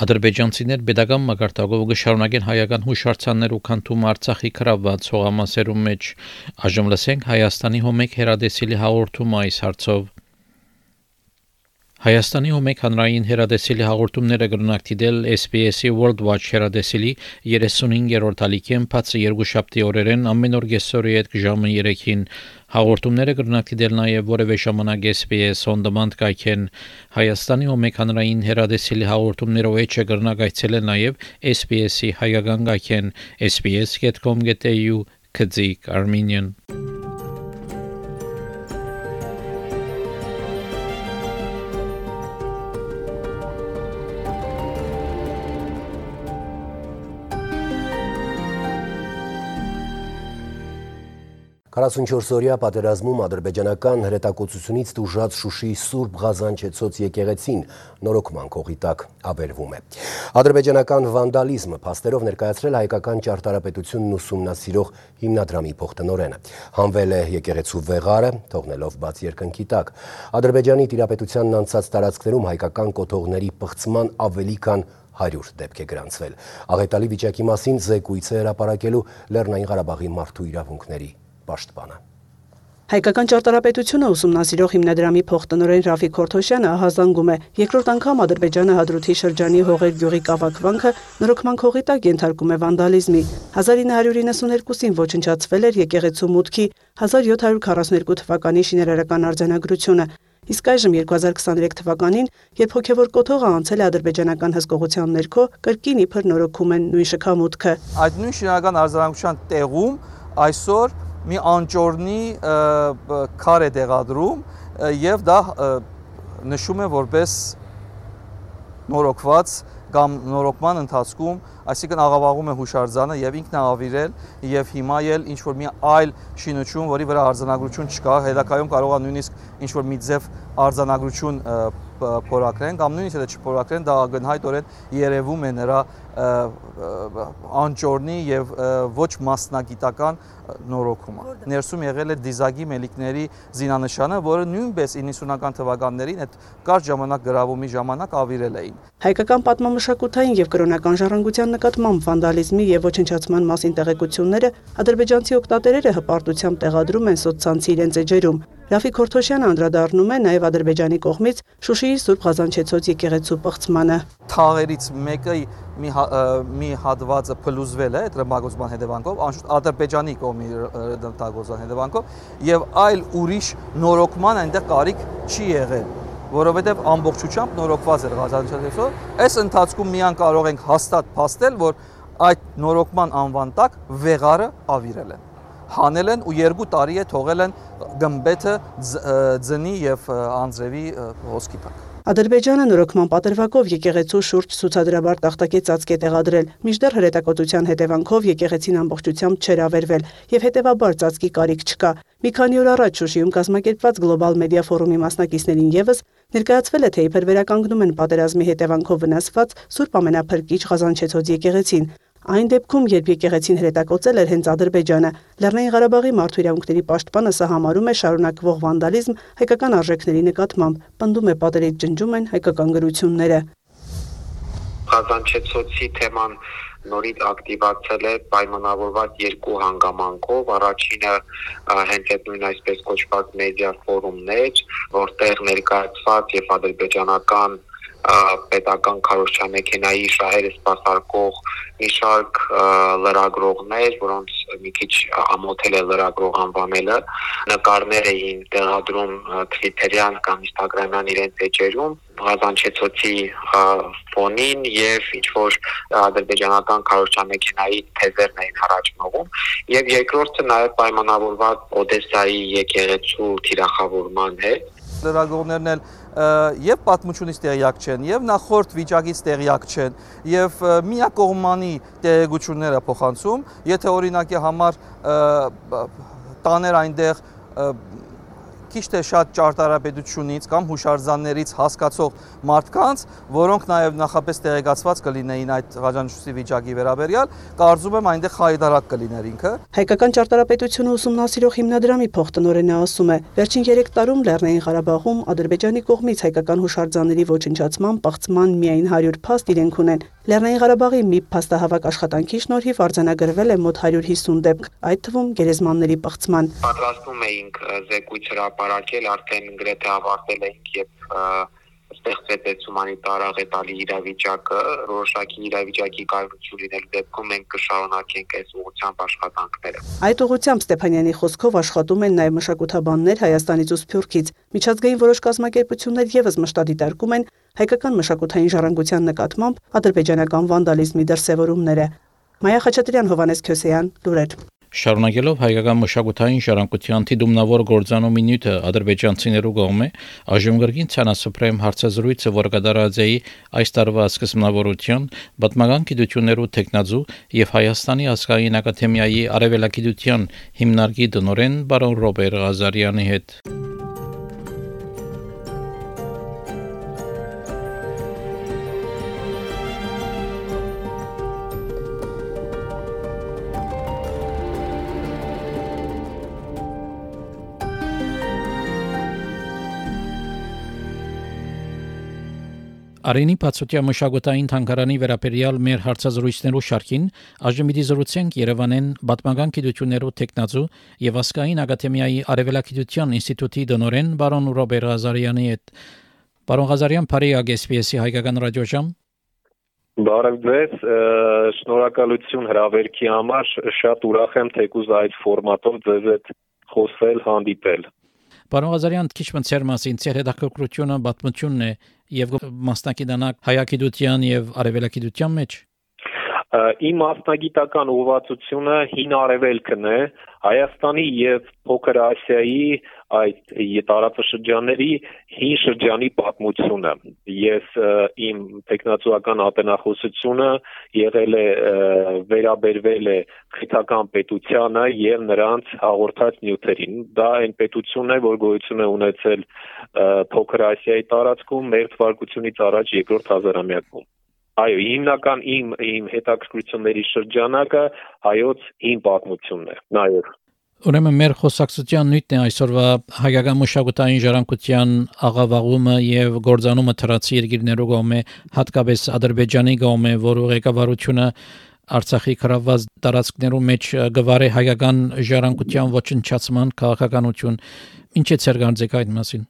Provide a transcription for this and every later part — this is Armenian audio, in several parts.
Ադրբեջանցիներ pedagogan մակարդակով կշարունակեն հայական հուշարձաններ ու քանթում Արցախի քրավված ցողամասերում մեջ։ Այժմ լսենք Հայաստանի հոմեկ հերադեսիլի հաղորդումը այս հարցով։ Հայաստանի ու մեկ հանրային հերադեսիլի հաղորդումները գրնակ դիտել SBS-ի World Watch հերադեսիլի 35-րդ ալիքեն բացը երկուշաբթի օրերեն ամեն օր գեսորի հետ ժամը 3-ին հաղորդումները գրնակ դիտել նաև որևէ ժամանակ SBS on demand կայքեն Հայաստանի ու մեկ հանրային հերադեսիլի հաղորդումներով էջը գրնակ այցելել նաև SBS-ի հայկական կայքեն sbs.com.au 44-օրյա պատերազմում ադրբեջանական հրետակոծությունից դժուժած Շուշիի Սուրբ Ղազանչեցոց եկեղեցին նորոգման կողի տակ ավերվում է։ Ադրբեջանական վանդալիզմը փաստերով ներկայացրել հայկական ճարտարապետությունն ուսումնասիրող հիմնադրամի փոխտնօրենը։ Հանվել է եկեղեցու վեղարը, թողնելով բաց երկնքի տակ։ Ադրբեջանի տիրապետությանն անցած տարածքներում հայկական կոթողների պղծման ավելի քան 100 դեպք է գրանցվել։ Աղետալի վիճակի մասին զեկույց է հրապարակելու Լեռնային Ղարաբաղի մարդու իրավունքների պաշտպանը։ Հայկական ճարտարապետությունը ուսումնասիրող հիմնադրամի փոխտնօրեն Ռաֆիկ Խորթոշյանը ահազանգում է. Երկրորդ անգամ Ադրբեջանը Հադրութի շրջանի Հողեր գյուղի կավակվանքը նորոգման քողի տակ ենթարկում է վանդալիզմի։ 1992-ին ոչնչացվել էր եկեղեցու մուտքի 1742 թվականի շինարարական արձանագրությունը։ Իսկ այժմ 2023 թվականին, երբ հոգևոր կոթողը անցել է ադրբեջանական հսկողության ներքո, կրկին իբր նորոգում են նույն շքամուտքը։ Այդ նույն շինարարական արձանագրության տեղում այսօր մի անճորնի քար է դեղադրում եւ դա նշում է որպես նորոգված կամ նորոգման ընթացքում, այսինքն աղավաղում է հուշարձանը եւ ինքն է ավիրել եւ հիմա էլ ինչ որ մի այլ շինություն, որի վրա արձանագրություն չկա, հետակայում կարող է նույնիսկ ինչ որ մի ձև արձանագրություն փորակրեն կամ նույնիսկ եթե չփորակրեն, դա ակնհայտորեն երևում է նրա անճորնի եւ ոչ մասնագիտական նորոգումը։ Ներսում եղել է դիզագի մելիքների զինանշանը, որը նույնպես 90-ական թվականներին այդ կարճ ժամանակ գրավումի ժամանակ ավիրել էին։ Հայկական պատմամշակութային եւ կրոնական ժառանգության նկատմամբ վանդալիզմի եւ ոչնչացման մասին տեղեկությունները ադրբեջանցի օկտատերերը հպարտությամբ տեղադրում են սոցցանցի իրենց էջերում։ Ռաֆիկ Խորթոշյանը անդրադառնում է նաև Ադրբեջանի կողմից Շուշիի Սուրբ Ղազանչեցոց եկեղեցու պղծմանը։ Թաղերից մեկը մի հա, մի հատվածը փլուզվել է այդ ռմբակոծման հետևանքով, Ադրբեջանի կողմի ռմբակոծման հետևանքով եւ այլ ուրիշ նորոգման այնտեղ կարիք չի եղել որովհետև ամբողջությամբ նորոգված էր Ղազանչեցոց։ Այս ընթացքում միան կարող ենք հաստատ փաստել, որ այդ նորոգման անվան տակ վեղարը ավիրել են հանել են ու երկու տարի է թողել են գմբեթը ձնի եւ անձրևի ոսկի տակ։ Ադրբեջանը նորոգման պատրվակով եկեղեցու շուրջ ցուցադրաբար տախտակե ծածկ է տեղադրել, մինչդեռ հրետակոծության հետևանքով եկեղեցին ամբողջությամբ չեր ավերվել եւ հետեւաբար ծածկի կարիք չկա։ Մի քանի օր առաջ Շուշիում կազմակերպված Global Media Forum-ի մասնակիցներին եւս ներկայացվել է թե իբր վերականգնում են պատերազմի հետևանքով վնասված Սուրբ Ամենափրկիչ Ղազանչեցոց եկեղեցին։ Այն դեպքում, երբ եկեղեցին հրետակոծել էր հենց Ադրբեջանը, Լեռնային Ղարաբաղի մարդու իրավունքների պաշտպանը սա համարում է շարունակվող վանդալիզմ հայկական արժեքների նկատմամբ, պնդում է պատերից ջնջում են հայկական գրությունները։ Ղազանչեցոցի թեման նորից ակտիվացել է պայմանավորված երկու հանգամանքով առաջինը հենց այդ նույն այսպես կոչված մեդիա ֆորումներ որտեղ ներկայացված եւ ադրբեջանական պետական քարոշչամեքենայի շահերը սպասարկող մի շարք լրագրողներ, որոնց մի քիչ ամոթել է լրագրող անվանելը, նկարներ էին տեղադրում Twitter-յան կամ Instagram-յան իրենց էջերում Ղազանչեցոցի ֆոնին եւ ինչ որ ադրբեջանական քարոշչամեքենայի թեզերն էին առաջ մղում եւ երկրորդը նաեւ պայմանավորված Օդեսայի եկեղեցու թիրախավորման հետ լրագրողներն էլ եւ պատմությունից տեղյակ չեն եւ նախորդ վիճակից տեղյակ չեն եւ միակողմանի տեղեկությունները փոխանցում եթե օրինակի համար տաներ այնտեղ քիչ թե շատ ճարտարապետությունից կամ հուշարձաններից հասկացող մարդկանց, որոնք նաև նախապես տեղեկացված կլինեին այդ ղաջանշուշի վիճակի վերաբերյալ, կարծում եմ այնտեղ խայդարակ կլիներ ինքը։ Հայկական ճարտարապետությունը ուսումնասիրող հիմնադրամի փոխտնօրենը ասում է, վերջին 3 տարում Լեռնային Ղարաբաղում Ադրբեջանի կողմից հայկական հուշարձանների ոչնչացման, պաղծման միայն 100 փաստ իրենք ունեն։ Լեռնային Ղարաբաղի մի փաստահավաք աշխատանքի շնորհիվ արձանագրվել է մոտ 150 դեպք, այդ թվում գերեզմանների պղծման։ Պատրաստում էինք զեկույց հրապարակել, արդեն գրեթե ավարտել էինք եւ ստեղծվեց այդ հումանիտար աղետալի իրավիճակը, որոշակի իրավիճակի կայունություն լինելու դեպքում մենք կշարունակենք այս ուղղությամբ աշխատանքները։ Այդ ուղղությամբ Ստեփանյանի խոսքով աշխատում են նաև մշակութաբաններ Հայաստանից ու Սփյուռքից։ Միջազգային որոշ կազմակերպություններ եւս մշտադիտարկում են հայկական մշակութային ժառանգության նկատմամբ ադրբեջանական վանդալիզմի դրսևորումները։ Մայա Խաչատրյան, Հովանես Քյոսեյան, լուրեր։ Շարունակելով հայկական մշակութային ժառանգության թիդումնավոր գործանումի նյութը ադրբեջանցիներու կողմէ ԱԺՄ ցանասփրեմ հարցազրույցը որ կդարած էի այս տարվա սկզբնավորության պատմական գիտություններու տեխնազու եւ Հայաստանի ազգային ակադեմիայի արևելագիտության հիմնարկի դնորեն բարոն Ռոբեր Ղազարյանի հետ Արենի Պացուտյա մշակութային թանգարանի վերաբերյալ մեր հարցազրույցներու շարքին այժմ զրուցենք Երևանեն Պատմական գիտություններու տեխնազու եւ Ասկային ակադեմիայի Արևելագիտության ինստիտուտի դոնորեն բարոն Ռոբեր Ղազարյանի հետ։ Բարոն Ղազարյան, բարի ագեսպիեսի հայկական ռադիոժամ։ Բարև ձեզ, շնորհակալություն հրավերքի համար, շատ ուրախ եմ թեկուզ այդ ֆորմատով ձեզ հետ խոսել, հանդիպել։ Պարոն Ղազարյան, քիչ մնացեր մասին, ծեր հետաքրքրությունը պատմությունն է եւ մասնակիցանակ հայագիտության եւ արևելագիտության մեջ։ Իմ մասնագիտական ուղղվածությունը հին արևելքն է, Հայաստանի եւ Փոքր Ասիայի այդ տարածաշրջանների հին շրջանի պատմությունը։ Ես իմ տեխնացուական ատենախոսությունը եղել է վերաբերվել է քրթական պետությանը եւ նրանց հաղորդած նյութերին։ Դա այն պետությունն է, որ գոյություն է ունեցել Փոքր Ասիայի տարածքում մեր թվարկությունից առաջ երկրորդ հազարամյակում։ Այո, հիմնական իմ իմ հետաքրքրությունների շրջանակը հայոց հին պատմությունն է։ Նաեւ Ուրեմն մեր խոսակցության նույնն է այսօրվա հայկական մշակութային ժառանգության աղավաղումը եւ գործանումը թրացի երկիրներու կողմէ հատկապես ադրբեջանի կողմէ, որը ղեկավարությունը Արցախի կրաված տարածքներու մեջ գվարե հայկական ժառանգության ոչնչացման քաղաքականություն։ Ինչ է ցեր գանձեք այդ մասին։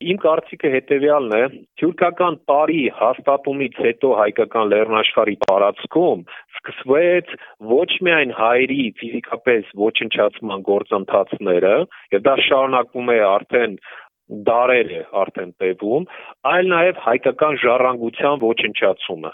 Իմ կարծիքը հետեւյալն է. թուրքական տարի հաստատումից հետո հայկական լեռնաշխարհի տարածքում սկսվեց ոչ միայն հայերի ֆիզիկապես ոչնչացման գործընթացները, եւ դա շարունակվում է արդեն դարեր է արդեն տևում, այլ նաև հայկական ժառանգության ոչնչացումը։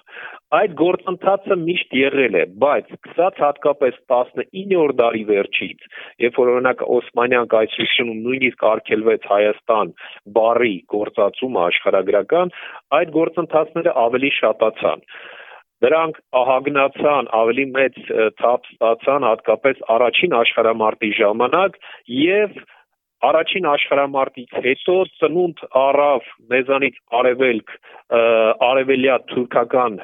Այդ գործընթացը միշտ եղել է, բայց սկսած հատկապես 19-րդ դարի վերջից, երբ որ օրինակ Օսմանյան կայսրությունում նույնիսկ արգելվեց Հայաստան բարի գործածումը աշխարհագրական, այդ գործընթացները ավելի շատացան դրանք ահագնացան, ավելի մեծ թափ ստացան հատկապես առաջին աշխարհամարտի ժամանակ եւ Առաջին աշխարհամարտից հետո ծնունդ առավ մեզանից արևելք արևելյա թուրքական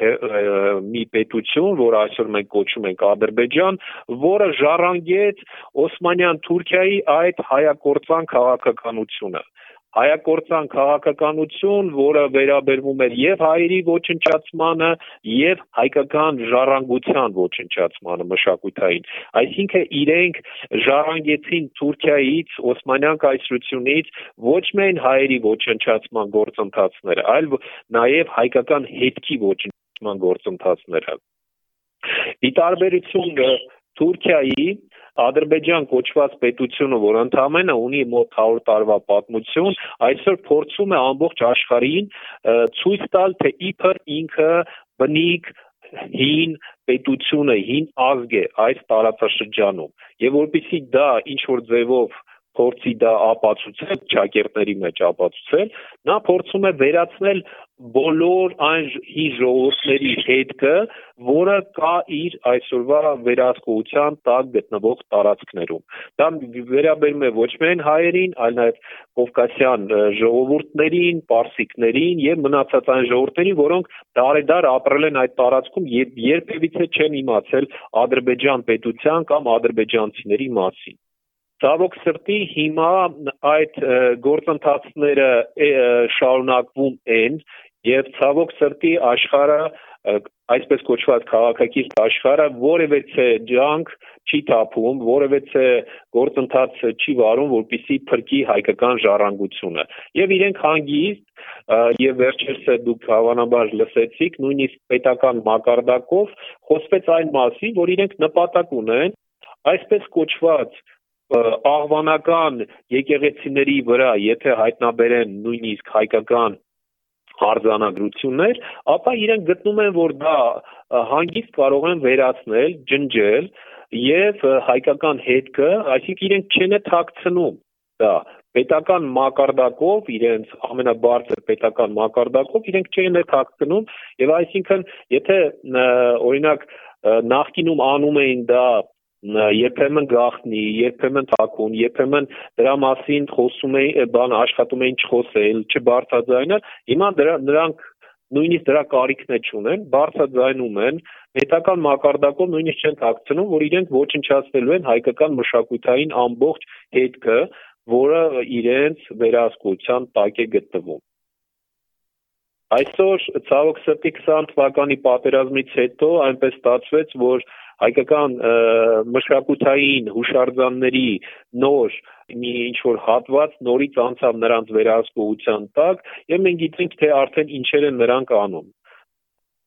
մի պետություն, որ այսօր մենք կոչում ենք Ադրբեջան, որը ժառանգեց Օսմանյան Թուրքիայի այդ հայակորցան քաղաքականությունը հայակորցան քաղաքականություն, որը վերաբերվում էր եւ հայերի ոչնչացմանը, եւ հայկական ժառանգության ոչնչացմանը մշակութային։ Այսինքն իրենք ժառանգեցին Թուրքիայից, Օսմանյան կայսրությունից ոչ միայն հայերի ոչնչացման գործընթացները, այլ նաեւ հայկական հետքի ոչնչացման գործընթացները։ Ի տարբերություն Թուրքիայի Ադրբեջան կոչված պետությունը, որ ընդամենը ունի մոտ 100 տարվա պատմություն, այսօր փորձում է ամբողջ աշխարհին ցույց տալ, թե իբր ինքը բնիկ հին պետությունը, հին ազգ է այս տարածաշրջանում։ Եվ որpիսի դա ինչ որ ձևով փորձի դա ապացուցել, ճակերտների մեջ ապացուցել, նա փորձում է վերացնել բոլոր այն հին ժողովուրդների հետքը, որը կա իր այսօրվա վերահսկողության տակ գտնվող տարածքներում։ Դա վերաբերում է ոչ միայն հայերին, այլ նաև կովկասյան ժողովուրդներին, պարսիկներին եւ մնացած այն ժողովուրդներին, որոնք դարեդար ապրել են այդ տարածքում եւ երբևիցե չեն իմացել Ադրբեջան պետության կամ ադրբեջանցիների մասին։ Ցավոք սրտի հիմա այդ գործընթացները շարունակվում են եւ ցավոք սրտի աշխարհը այսպես կոչված քաղաքակիրթ աշխարհը որևէ ջանք չի թափում, որևէ գործընթաց չի վարում, որպիսի փրկի հայկական ժառանգությունը։ Եվ իրենք հանգիստ եւ վերջերս դուք հավանաբար լսեցիք, նույնիսկ պետական մակարդակով խոսվեց այն մասին, որ իրենք նպատակ ունեն այսպես կոչված աղվանական եկեղեցիների վրա, եթե հայտնաբերեն նույնիսկ հայկական արձանագրություններ, ապա իրենք գտնում են, որ դա հանգիստ կարող են վերացնել, ջնջել եւ հայկական հետքը, այսինքն իրենք չեն թաքցնում դա պետական մակարդակով իրենց ամենաբարձր պետական մակարդակով իրենք չեն թաքցնում եւ այսինքն եթե օրինակ նախկինում անում էին դա երբեմն գախնի, երբեմն թակուն, երբեմն դրա մասին խոսում էին, բան աշխատում էին չխոսել, չբարձրաձայնել, հիմա դրա նրանք նույնիսկ դրա կարիքն է չունեն, բարձրաձայնում են, պետական մակարդակով նույնիսկ չեն ակցնում, որ իրենք ոչնչացնելու են հայկական մշակութային ամբողջ հետքը, որը իրենց վերահսկողության տակ է գտնվում։ Այսօր ցավոք սրտի 20 թվականի պատերազմից հետո այնպես ստացվեց, որ հայկական մշակութային հուշարձանների նոր մի ինչ որ հատված նորից անցավ նրանց վերահսկողության տակ եւ մենք գիտենք թե արդեն ինչեր են նրանք անում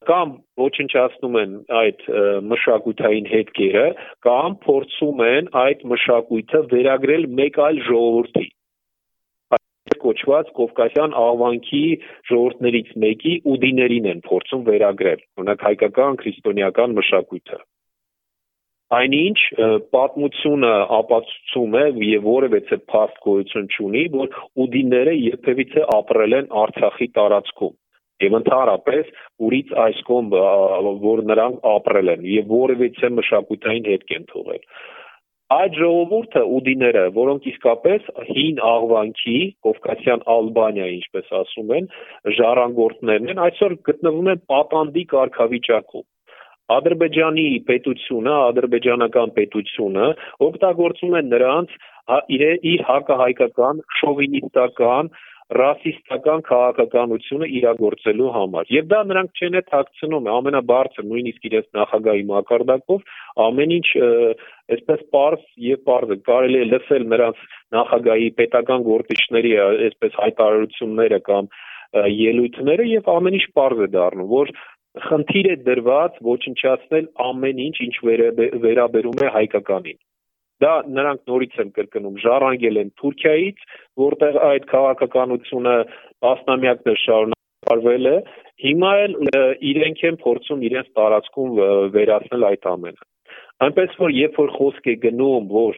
կամ ոչնչացնում են այդ մշակութային հետքերը կամ փորձում են այդ մշակույթը վերագրել մեկ այլ ժողովրդի կոչված Կովկասյան աղվանքի ժողովուրդներից մեկի ուդիներին են փորձում վերագրել, օրինակ հայկական քրիստոնեական մշակույթը այնինչ պատմությունը ապացուցում է եւ որևէ փաստ գոյություն չունի, որ ուդիները երբևիցե ապրել են Արցախի տարածքում եւ ընդհանրապես ուրից այս կողմ որ նրանք ապրել են եւ որևէ մշակութային հետք են թողել այդ ժողովուրդը ուդիները, որոնք իսկապես հին աղվանքի, Կովկասյան Ալբանիա, ինչպես ասում են, ժառանգորդներն են, այսօր գտնվում են պատանդի կարգավիճակում։ Ադրբեջանի պետությունը, ադրբեջանական պետությունը օգտագործում է նրանց իր, իր հակահայկական, շովինիստական, ռասիստական քաղաքականությունը իրագործելու համար։ Եվ դա նրանք չեն է ཐակցնում, ամենաբարձր նույնիսկ իրենց նախագահի մակարդակով ամեն ինչ այսպես པարզ եւ པարզ է կարելի է լսել նրանց նախագահի պետական գործիչների այսպես հայտարարությունները կամ ելույթները եւ ամեն ինչ པարզ է դառնում, որ խնդիր է դրված ոչնչացնել ամեն ինչ, ինչ վերաբերում է հայկականին։ Դա նրանք նորից են կրկնում, ժառանգել են Թուրքիայից, որտեղ այդ քաղաքականությունը տասնամյակներ շարունակվել է, հիմա էլ իրենք են փորձում իրենց տարածքում վերացնել այդ ամենը։ Այնպես որ երբ որ խոսք է գնում, որ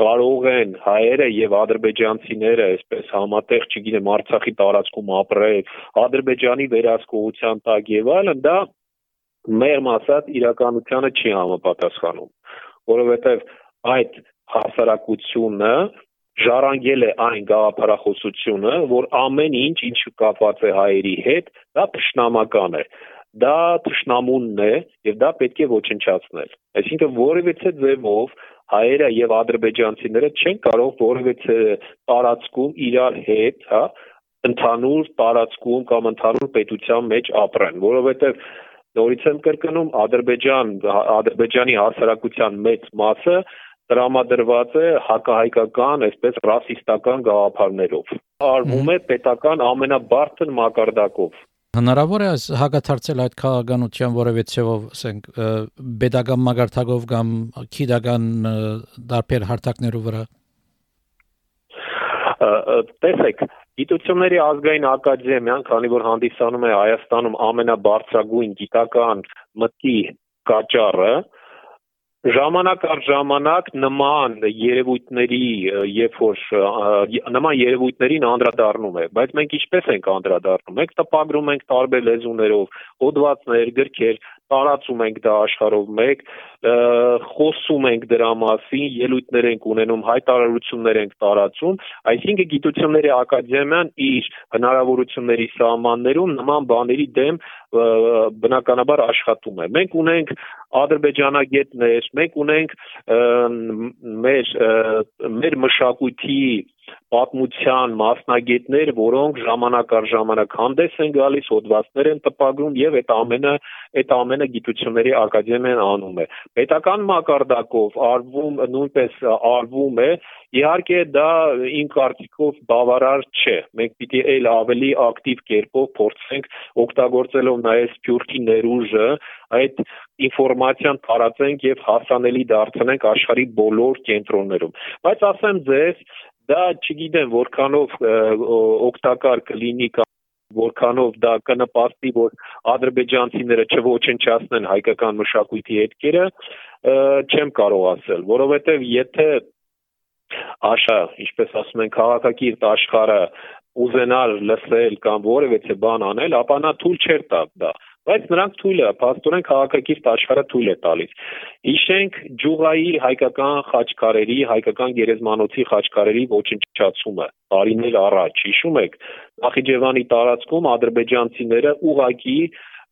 կարող են հայերը եւ ադրբեջանցիները այսպես համատեղ, չգիտեմ, Արցախի տարածքում ապրել, Ադրբեջանի վերահսկողության տակ եւ այլն, դա մեղմ ասած իրականությանը չի համապատասխանում, որովհետեւ այդ հասարակությունը ժառանգել է այն գաղափարախոսությունը, որ ամեն ինչ, ինչ կապված է հայերի հետ, դա ճշնամական է դա ճշնամունն է եւ դա պետք է ոչնչացնել այսինքն որևէ ձևով հայերը եւ ադրբեջանցիները չեն կարող որևէ տարածքում իրար հետ, հա, ընդհանուր տարածքում կամ ընդհանուր պետության մեջ ապրեն, որովհետեւ նորից եմ կրկնում ադրբեջան ադրբեջանի հասարակության մեծ մասը տրամադրված է հակահայկական, այսպես ռասիստական գաղափարներով։ Արվում է պետական ամենաբարձր մակարդակով։ Հնարավոր է հագաթարցել այդ քաղաքականության որևէ ցեվով, ասենք, pedagogan մագարտակով կամ քիդական դարբեր հարթակներով վրա։ Տեսեք, Գիտությունների ազգային ակադեմիան, քանի որ հանդիսանում է Հայաստանում ամենաբարձրագույն գիտական մտքի կաճառը, ժամանակ առ ժամանակ նման երևույթների երբ որ նման երևույթներին անդրադառնում է բայց մենք ինչպես ենք անդրադառնում մենք տպագրում ենք տարբեր լեզուներով հոդվածներ գրքեր տարածում ենք դա աշխարհով մեկ խոսում ենք դրա մասին ելույթներ ենք ունենում հայտարարություններ ենք տարածում այսինքն գիտությունների ակադեմիան իր հնարավորությունների սահմաններում նման բաների դեմ բնականաբար աշխատում է մենք ունենք ադրբեջանագետներ մենք ունենք մեր մեր մշակույթի պատմության մասնագետներ, որոնք ժամանակ առ ժամանակ հանդես են գալիս, հոդվածներ են տպագրում եւ այդ ամենը այդ ամենը գիտությունների ակադեմիան անում է։ Պետական մակարդակով արվում նույնպես արվում է Իհարկե դա իմ կարծիքով բավարար չէ։ Մենք պիտի այլ ավելի ակտիվ կերպով փորձենք օգտագործելով նաև սփյուռքի ներուժը այդ ինֆորմացիան տարածենք եւ հասանելի դարձնենք աշխարհի բոլոր կենտրոններում։ Բայց ասեմ ձեզ, դա չգիտեմ որքանով օգտակար կլինի որքանով դա կնպաստի, որ ադրբեջանցիները չոչնչացնեն հայկական մշակույթի հետքերը, չեմ կարող ասել, որովհետև եթե աշա, ինչպես ասում են, քաղաքակիրթ աշխարհը ուզենալ լսել կամ որևէ բան անել, ապա նա թույլ չէր տա դա բայց նրանք թույլ է, փաստորեն քաղաքակիրթ աշխարհը թույլ է տալիս։ Հիշենք Ջուղայի հայկական խաչքարերի, հայկական գերեզմանոցի խաչքարերի ոչնչացումը տարիներ առաջ։ Հիշում եք, Նախիջևանի տարածքում ադրբեջանցիները ուղակի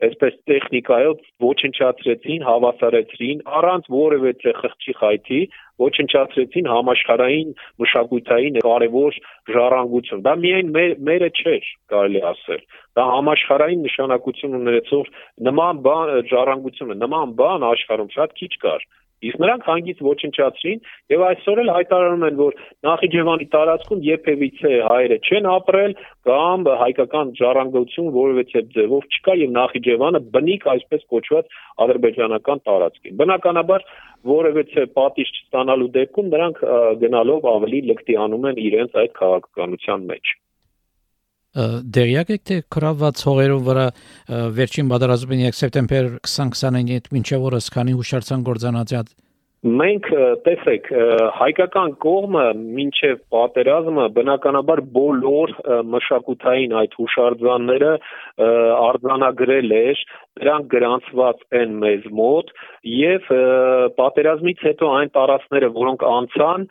այսպես տեխնիկայով ոչնչացրեցին, հավասարեցրին առանց որևէ խղճի խայթի, ոչնչացրեցին համաշխարհային մշակութային կարևոր ժառանգություն։ Դա միայն մեր, մերը չէր, կարելի ասել։ Դա համաշխարհային նշանակություն ունեցող նման բան ժառանգությունը, նման բան աշխարհում շատ քիչ կար։ Իսկ նրանք հանգիստ ոչնչացրին եւ այսօր էլ հայտարարում են, որ Նախիջևանի տարածքում երբևիցե հայերը չեն ապրել կամ հայկական ժառանգություն որևէ ձևով չկա եւ Նախիջևանը բնիկ այսպես կոչված ադրբեջանական տարածք է։ Բնականաբար որևէ պատիժ չստանալու դեպքում նրանք գնալով ավելի լկտի անում են իրենց այդ քաղաքականության մեջ դերյակ եք թե կրաված հողերով վրա վերջին պատերազմին 2 սեպտեմբեր 2029-ի հետ մինչև օրս քանի հուշարձան գործանացած Մենք տեսեք հայկական կողմը մինչև պատերազմը բնականաբար բոլոր մշակութային այդ հուշարձանները արձանագրել էր, դրանք գրանցված են մեզ մոտ եւ պատերազմից հետո այն տարածքները, որոնք անցան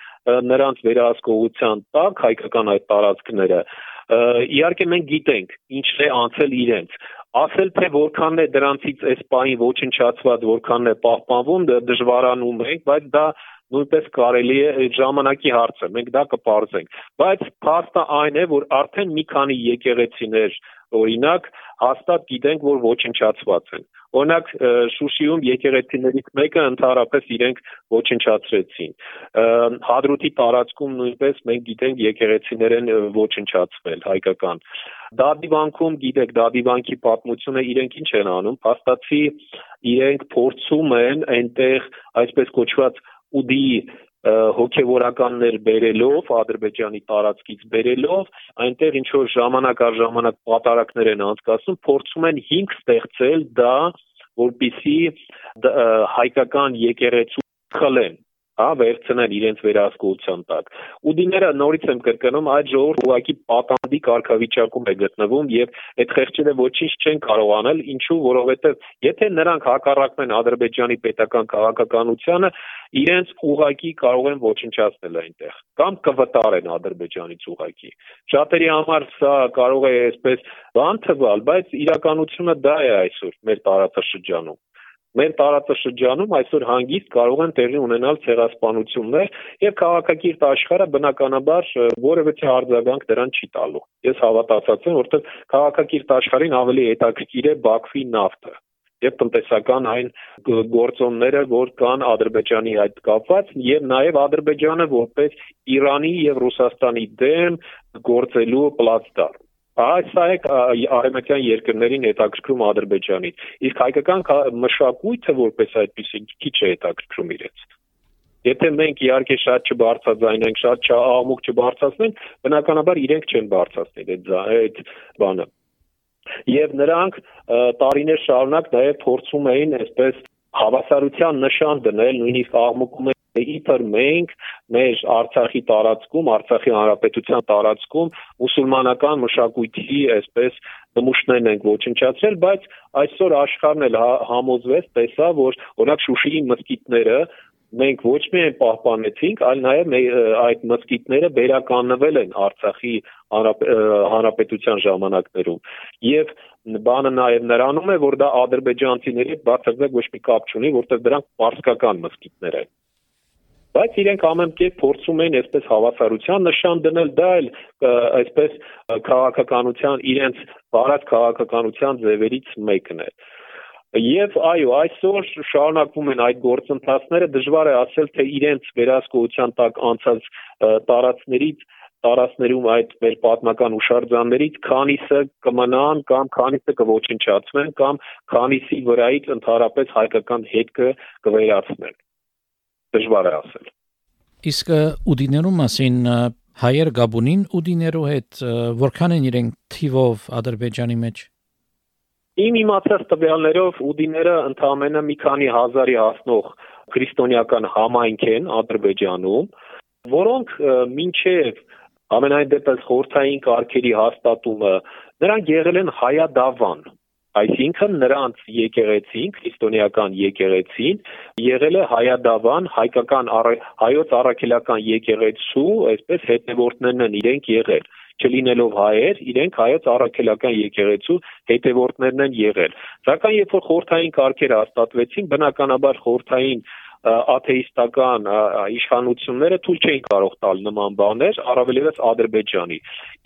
նրանց վերահսկողության տակ հայկական այդ տարածքները իհարկե մենք գիտենք ինչն է անցել իրենց ասել թե որքանն է դրանցից այս պահին ոչնչացված որքանն է պահպանվում դժվարանում ենք բայց դա նույնպես կարելի է ժամանակի հարցը մենք դա կպարզենք բայց փաստը այն է որ արդեն մի քանի եկեղեցիներ օրինակ հաստատ գիտենք որ ոչնչացված են Օրինակ Շուշիում եկեղեցիներից մեկը ընդհանրապես իրենք ոչնչացրեցին։ Հադրութի տարածքում նույնպես մենք գիտենք եկեղեցիներ են ոչնչացվել հայկական։ Դադիվանքում գիտեք, Դադիվանքի պատմությունը իրենք ինչ են անում, փաստացի իրենք փորձում են այնտեղ այսպես կոչված ուդի հոգևորականներ բերելով Ադրբեջանի տարածքից բերելով այնտեղ ինչ որ ժամանակ առ ժամանակ պատարակներ են անցկացնում փորձում են հիմք ստեղծել դա որպիսի հայկական եկեղեցու խլեն հա վերցնեն իրենց վերահսկողության տակ։ Ուդիները նորից եմ կրկնում, այդ ժողովուրդ ուղակի պատանդի կարգավիճակում է գտնվում եւ այդ խեղճերը ոչինչ չեն կարող անել, ինչու, որովհետեւ եթե նրանք հակառակվեն Ադրբեջանի պետական քաղաքականությանը, իրենց ուղակի կարող են ոչնչացնել այնտեղ կամ կվտարեն Ադրբեջանից ուղակի։ Շատերի համար սա կարող է այսպես բան թվալ, բայց իրականությունը դա է այսօր մեր տարածաշրջանում մեր տարածաշրջանում այսօր հանգիստ կարող են տեղի ունենալ ցեղասպանություններ եւ քաղաքակիրթ աշխարհը բնականաբար որևէ արձագանք դրան չի տալու։ Ես հավատացած եմ, որովհետեւ քաղաքակիրթ աշխարհին ավելի հետաքրքիր է Բաքվի նավթը եւ տնտեսական այն գործոնները, որ կան Ադրբեջանի այդ կապված եւ նաեւ Ադրբեջանը որպես Իրանի եւ Ռուսաստանի դեմ գործելու պլատֆորմ Այս սա է արևմտյան երկրներին հետաքրքրում Ադրբեջանից։ Իսկ հայկական մշակույթը որպես այդպեսի քիչ է հետաքրքրում իրենց։ Եթե մենք իհարկե շատ չբարձրացնենք, շատ չաղմուկ չբարձրացնենք, բնականաբար իրենք չեն բարձրացնի այդ այդ բանը։ Եվ նրանք տարիներ շարունակ նաև փորձում էին այսպես հավասարության նշան դնել, նույնիսկ աղմկում իբր մենք մեր Արցախի տարածքում, Արցախի հանրապետության տարածքում մուսուլմանական մշակույթի այսպես նմուշներն ենք ոչնչացրել, բայց այսօր աշխարհն էլ համոզվեց, տեսա, որ օրինակ Շուշիի մսկիթները մենք ոչ միայն պահպանեցինք, այլ նաև այդ մսկիթները վերականգնվել են Արցախի հանրապետության ժամանակներում։ Եվ բանը նաև նրանում է, որ դա ադրբեջանցիների բացարձակ ոչ մի կապ չունի, որտեղ դրանք պարսկական մսկիթներ են բայց իրենք ամեն կերպ փորձում են այսպես հավասարության նշան դնել, դա էլ այսպես քաղաքականության իրենց բարած քաղաքականության ձևերից մեկն է։ Եվ այո, այսօր շարունակվում են այդ գործընթացները, դժվար է ասել, թե իրենց վերահսկողության տակ անցած տարածներից տարածներում այդ մեր պատմական ուշարձաններից քանիսը կմնան կամ քանիսը կոչնչացվեն կամ քանիսի վրայից ընդհանրապես հայկական հետքը կվերացնեն դժվար է ասել իսկ ուդիներու մասին հայեր գաբունին ուդիներու հետ որքան են իրենք թիվով ադրբեջանի մեջ? Իմ իմացած տվյալներով ուդիները ընդամենը մի քանի հազարի հասնող քրիստոնեական համայնք են Ադրբեջանում, որոնք մինչև ամենայն դեպս խորթային կարգերի հաստատումը նրանք եղել են հայադավան Այսինքն նրանց եկեղեցին, քրիստոնեական եկեղեցին եղել է հայադավան, հայկական հայոց առաքելական եկեղեցու, այսպես հետևորդներն են իրենք եղել չլինելով հայեր, իրենք հայոց առաքելական եկեղեցու հետևորդներն են եղել։ Սակայն երբ որ խորթային կարգերը հաստատվեցին, բնականաբար խորթային աթեիստական իշխանությունները թույլ չէին կարող տալ նման բաներ, առավելևս Ադրբեջանի։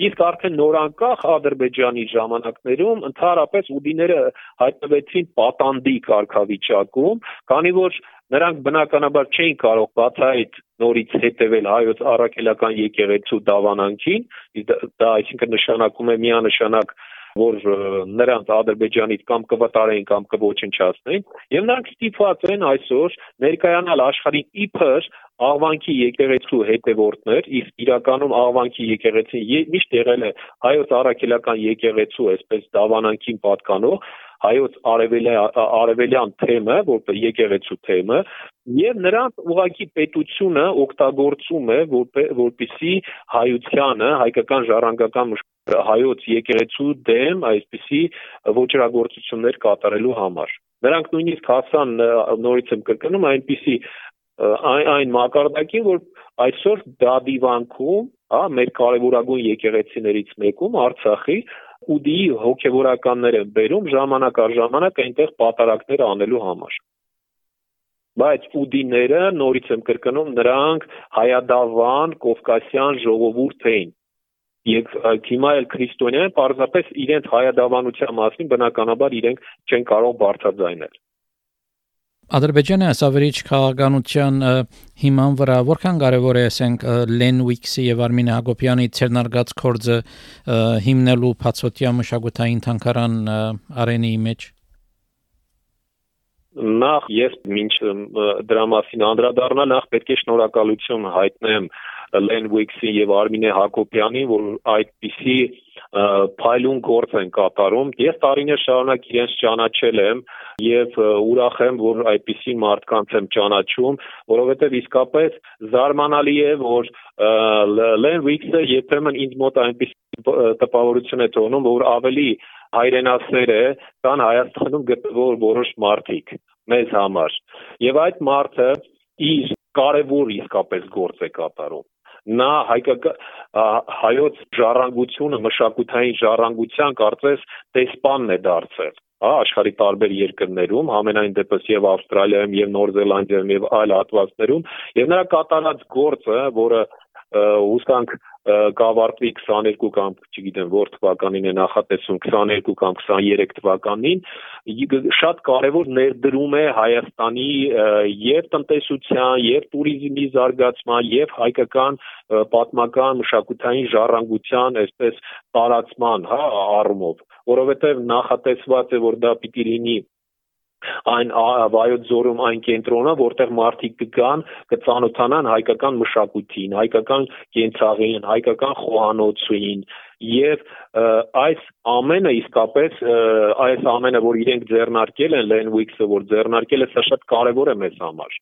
Իսկ արդեն նորանկախ Ադրբեջանի ժամանակներում ընդհանրապես ուդիները հայտնվեցին պատանդի կարգավիճակում, քանի որ նրանք բնականաբար չէին կարող բացահայտ նորից հետևել հայոց առաքելական եկեղեցու դավանանքին, դա այսինքն նշանակում է միանշանակ որ նրանց Ադրբեջանից կամ կվտարեն կամ կոչնչացնեն եւ նրանք ստիպված են այսօր ներկայանալ աշխարհին իբր աղվանքի եկեղեցու հետևորդներ, իսկ իրականում աղվանքի եկեղեցին միշտ եղել է հայոց առաքելական եկեղեցու այսպես դավանանքին պատկանող հայոց արևելյան թեմը, որպես եկեղեցու թեմը, եւ նրանց ուղակի պետությունը օգտագործում է որպեսի հայությանը, հայկական ժառանգական հայոց եկեղեցու դեմ այսպիսի ոչրագործություններ կատարելու համար։ Նրանք նույնիսկ հասան նորից եմ կրկնում այնպիսի այն այն մակարդակին, որ այսօր դադիվանքում, հա, մեր կարևորագույն եկեղեցիներից մեկում Արցախի ուդիի հոգևորականներ են բերում ժամանակ առ ժամանակ այնտեղ պատարակներ անելու համար բայց ուդիները նորից եմ կրկնում նրանք հայադավան կովկասյան ժողովուրդ էին եւ հիմա էլ քրիստոնյան պարզապես իրենց հայադավանության մասին բնականաբար իրենք չեն կարող բարձրաձայնել Ադրբեջանը ասավերիչ քաղաքականության հիման վրա որքան կարևոր է ասենք Լեն Ուիքսի եւ Արմին Հակոբյանի ցերնարգած կորձը հիմնելու փածոտիա մշակութային թանկարան արենի մեջ նախ ես ինչ դրա մասին անդրադառնալ նախ պետք է շնորհակալություն հայտնեմ Լեն Ուիքսի եւ Արմինե Հակոբյանին որ այդպիսի փայլուն գործ են կատարում։ Ես տարիներ շարունակ իրենց ճանաչել եմ եւ ուրախ եմ, որ այդպիսի մարդկանց եմ ճանաչում, որովհետեւ իսկապես զարմանալի է, որ Len Weeks-ը երբեմն ինձ մոտ այնպիսի տպավորություն է թողնում, որ ավելի հայրենասեր է, քան Հայաստանում գտնվող որոշ մարդիկ մեզ համար։ Եվ այդ մարդը իր կարևոր իսկապես գործ է կատարում նա հայկական հայոց ժառանգությունը մշակութային ժառանգության կարծես տեսպանն է դարձել հա աշխարհի տարբեր երկրներում համենայն դեպս եւ Ավստրալիայում եւ Նոր Զելանդիայում եւ այլ հատվածներում եւ նրա կատարած գործը որը հուսանք կավարտվի 22 կամ չգիտեմ որ թվականին է նախատեսում 22 կամ 23 թվականին շատ կարևոր ներդրում է Հայաստանի եւ տնտեսության եւ туриզմի զարգացման եւ հայկական պատմական մշակութային ժառանգության այսպես տարածման հա առումով որովհետեւ նախատեսված է որ դա պիտի լինի այն վայոց ձորում այն կենտրոնը, որտեղ մարդիկ կգան, կծանոթանան հայկական մշակույթին, հայկական կենցաղին, հայկական խոհանոցին եւ այս ամենը իսկապես այս ամենը որ իրենք ձեռնարկել են Lenwix-ը որ ձեռնարկել է սա շատ կարեւոր է մեզ համար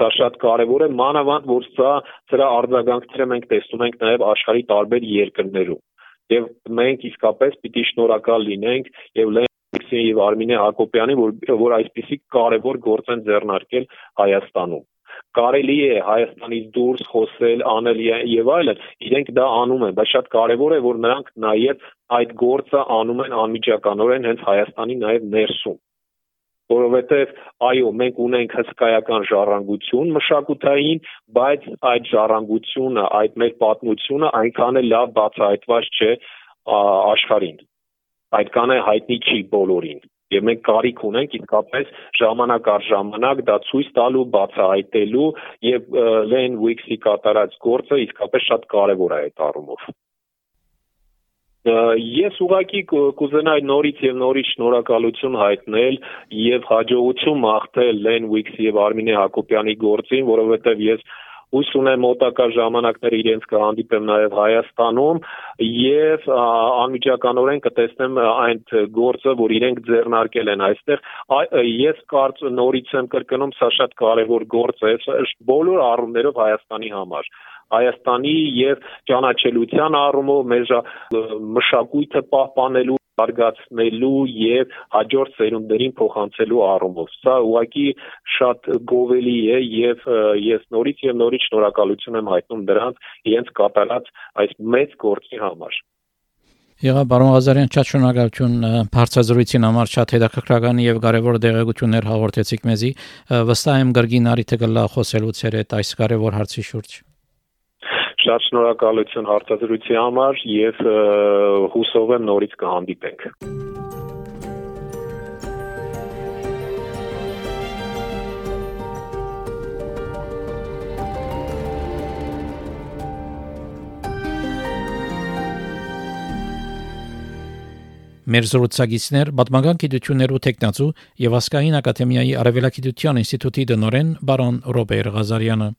Սա շատ կարևոր է, մանավանդ որ սա սրա արձագանքները մենք տեսնում ենք նաև աշխարհի տարբեր երկրներում։ Եվ մենք իսկապես պիտի շնորհակալ լինենք եւ Լենքսին եւ Արմինե Հակոբյանին, որ որ այսպիսի կարևոր գործ են ձեռնարկել Հայաստանում կարելի է Հայաստանից դուրս խոսել, անել եւ այլն, իրենք դա անում են, բայց շատ կարեւոր է որ նրանք նաեւ այդ գործը անում են անմիջականորեն հենց Հայաստանի նաեւ ներսում որովհետև այո, մենք ունենք հսկայական ժառանգություն մշակութային, բայց այդ ժառանգությունը, այդ մեր պատմությունը այնքան է լավ բացահայտված չէ աշխարհին։ Այդքան է հայտնի չի բոլորին եւ մենք կարիք ունենք իսկապես ժամանակ առ ժամանակ դա ցույց տալու, բացահայտելու եւ Len Wix-ի կատարած գործը իսկապես շատ կարեւոր է այդ առումով։ Ես ուղակի կուզենայի նորից եւ նորից շնորհակալություն հայտնել եւ հաջողություն մաղթել Len Wix եւ Արմինե Հակոբյանի գործին, որովհետեւ ես հույս ունեմ մոտակա ժամանակներ իրենց կհանդիպեմ նաև Հայաստանում եւ անմիջականորեն կտեսնեմ այն գործը, որ իրենք ձեռնարկել են այստեղ։ Ես կարծ նորից եմ կրկնում, սա շատ կարևոր գործ է բոլոր առումներով Հայաստանի համար Հայաստանի եւ ճանաչելիության առումով մեր մշակույթը պահպանելու զարգացնելու եւ հաջորդ սերունդերին փոխանցելու առումով։ Սա ուղղակի շատ գովելի է եւ ես նորից եւ նորից շնորհակալություն եմ հայտնում դրանց իրենց կատարած այս մեծ գործի համար։ Եղա բարոն Ղազարյան շատ շնորհակալություն բարձրազրույցին համար շատ հետաքրքրական եւ կարեւոր դեղեցություններ հաղորդեցիք մեզի վստահ եմ գրգին արիթը գլա խոսելուց հետ այս կարեւոր հարցի շուրջ Շատ շնորհակալություն հարցազրույցի համար եւ հուսով եմ նորից կհանդիպենք։ Մեր զրուցակիցներ պատմական գիտություններու տեխնացու եւ ասկային ակադեմիայի արևելագիտության ինստիտուտի դնորեն բարոն Ռոբեր Ղազարյանը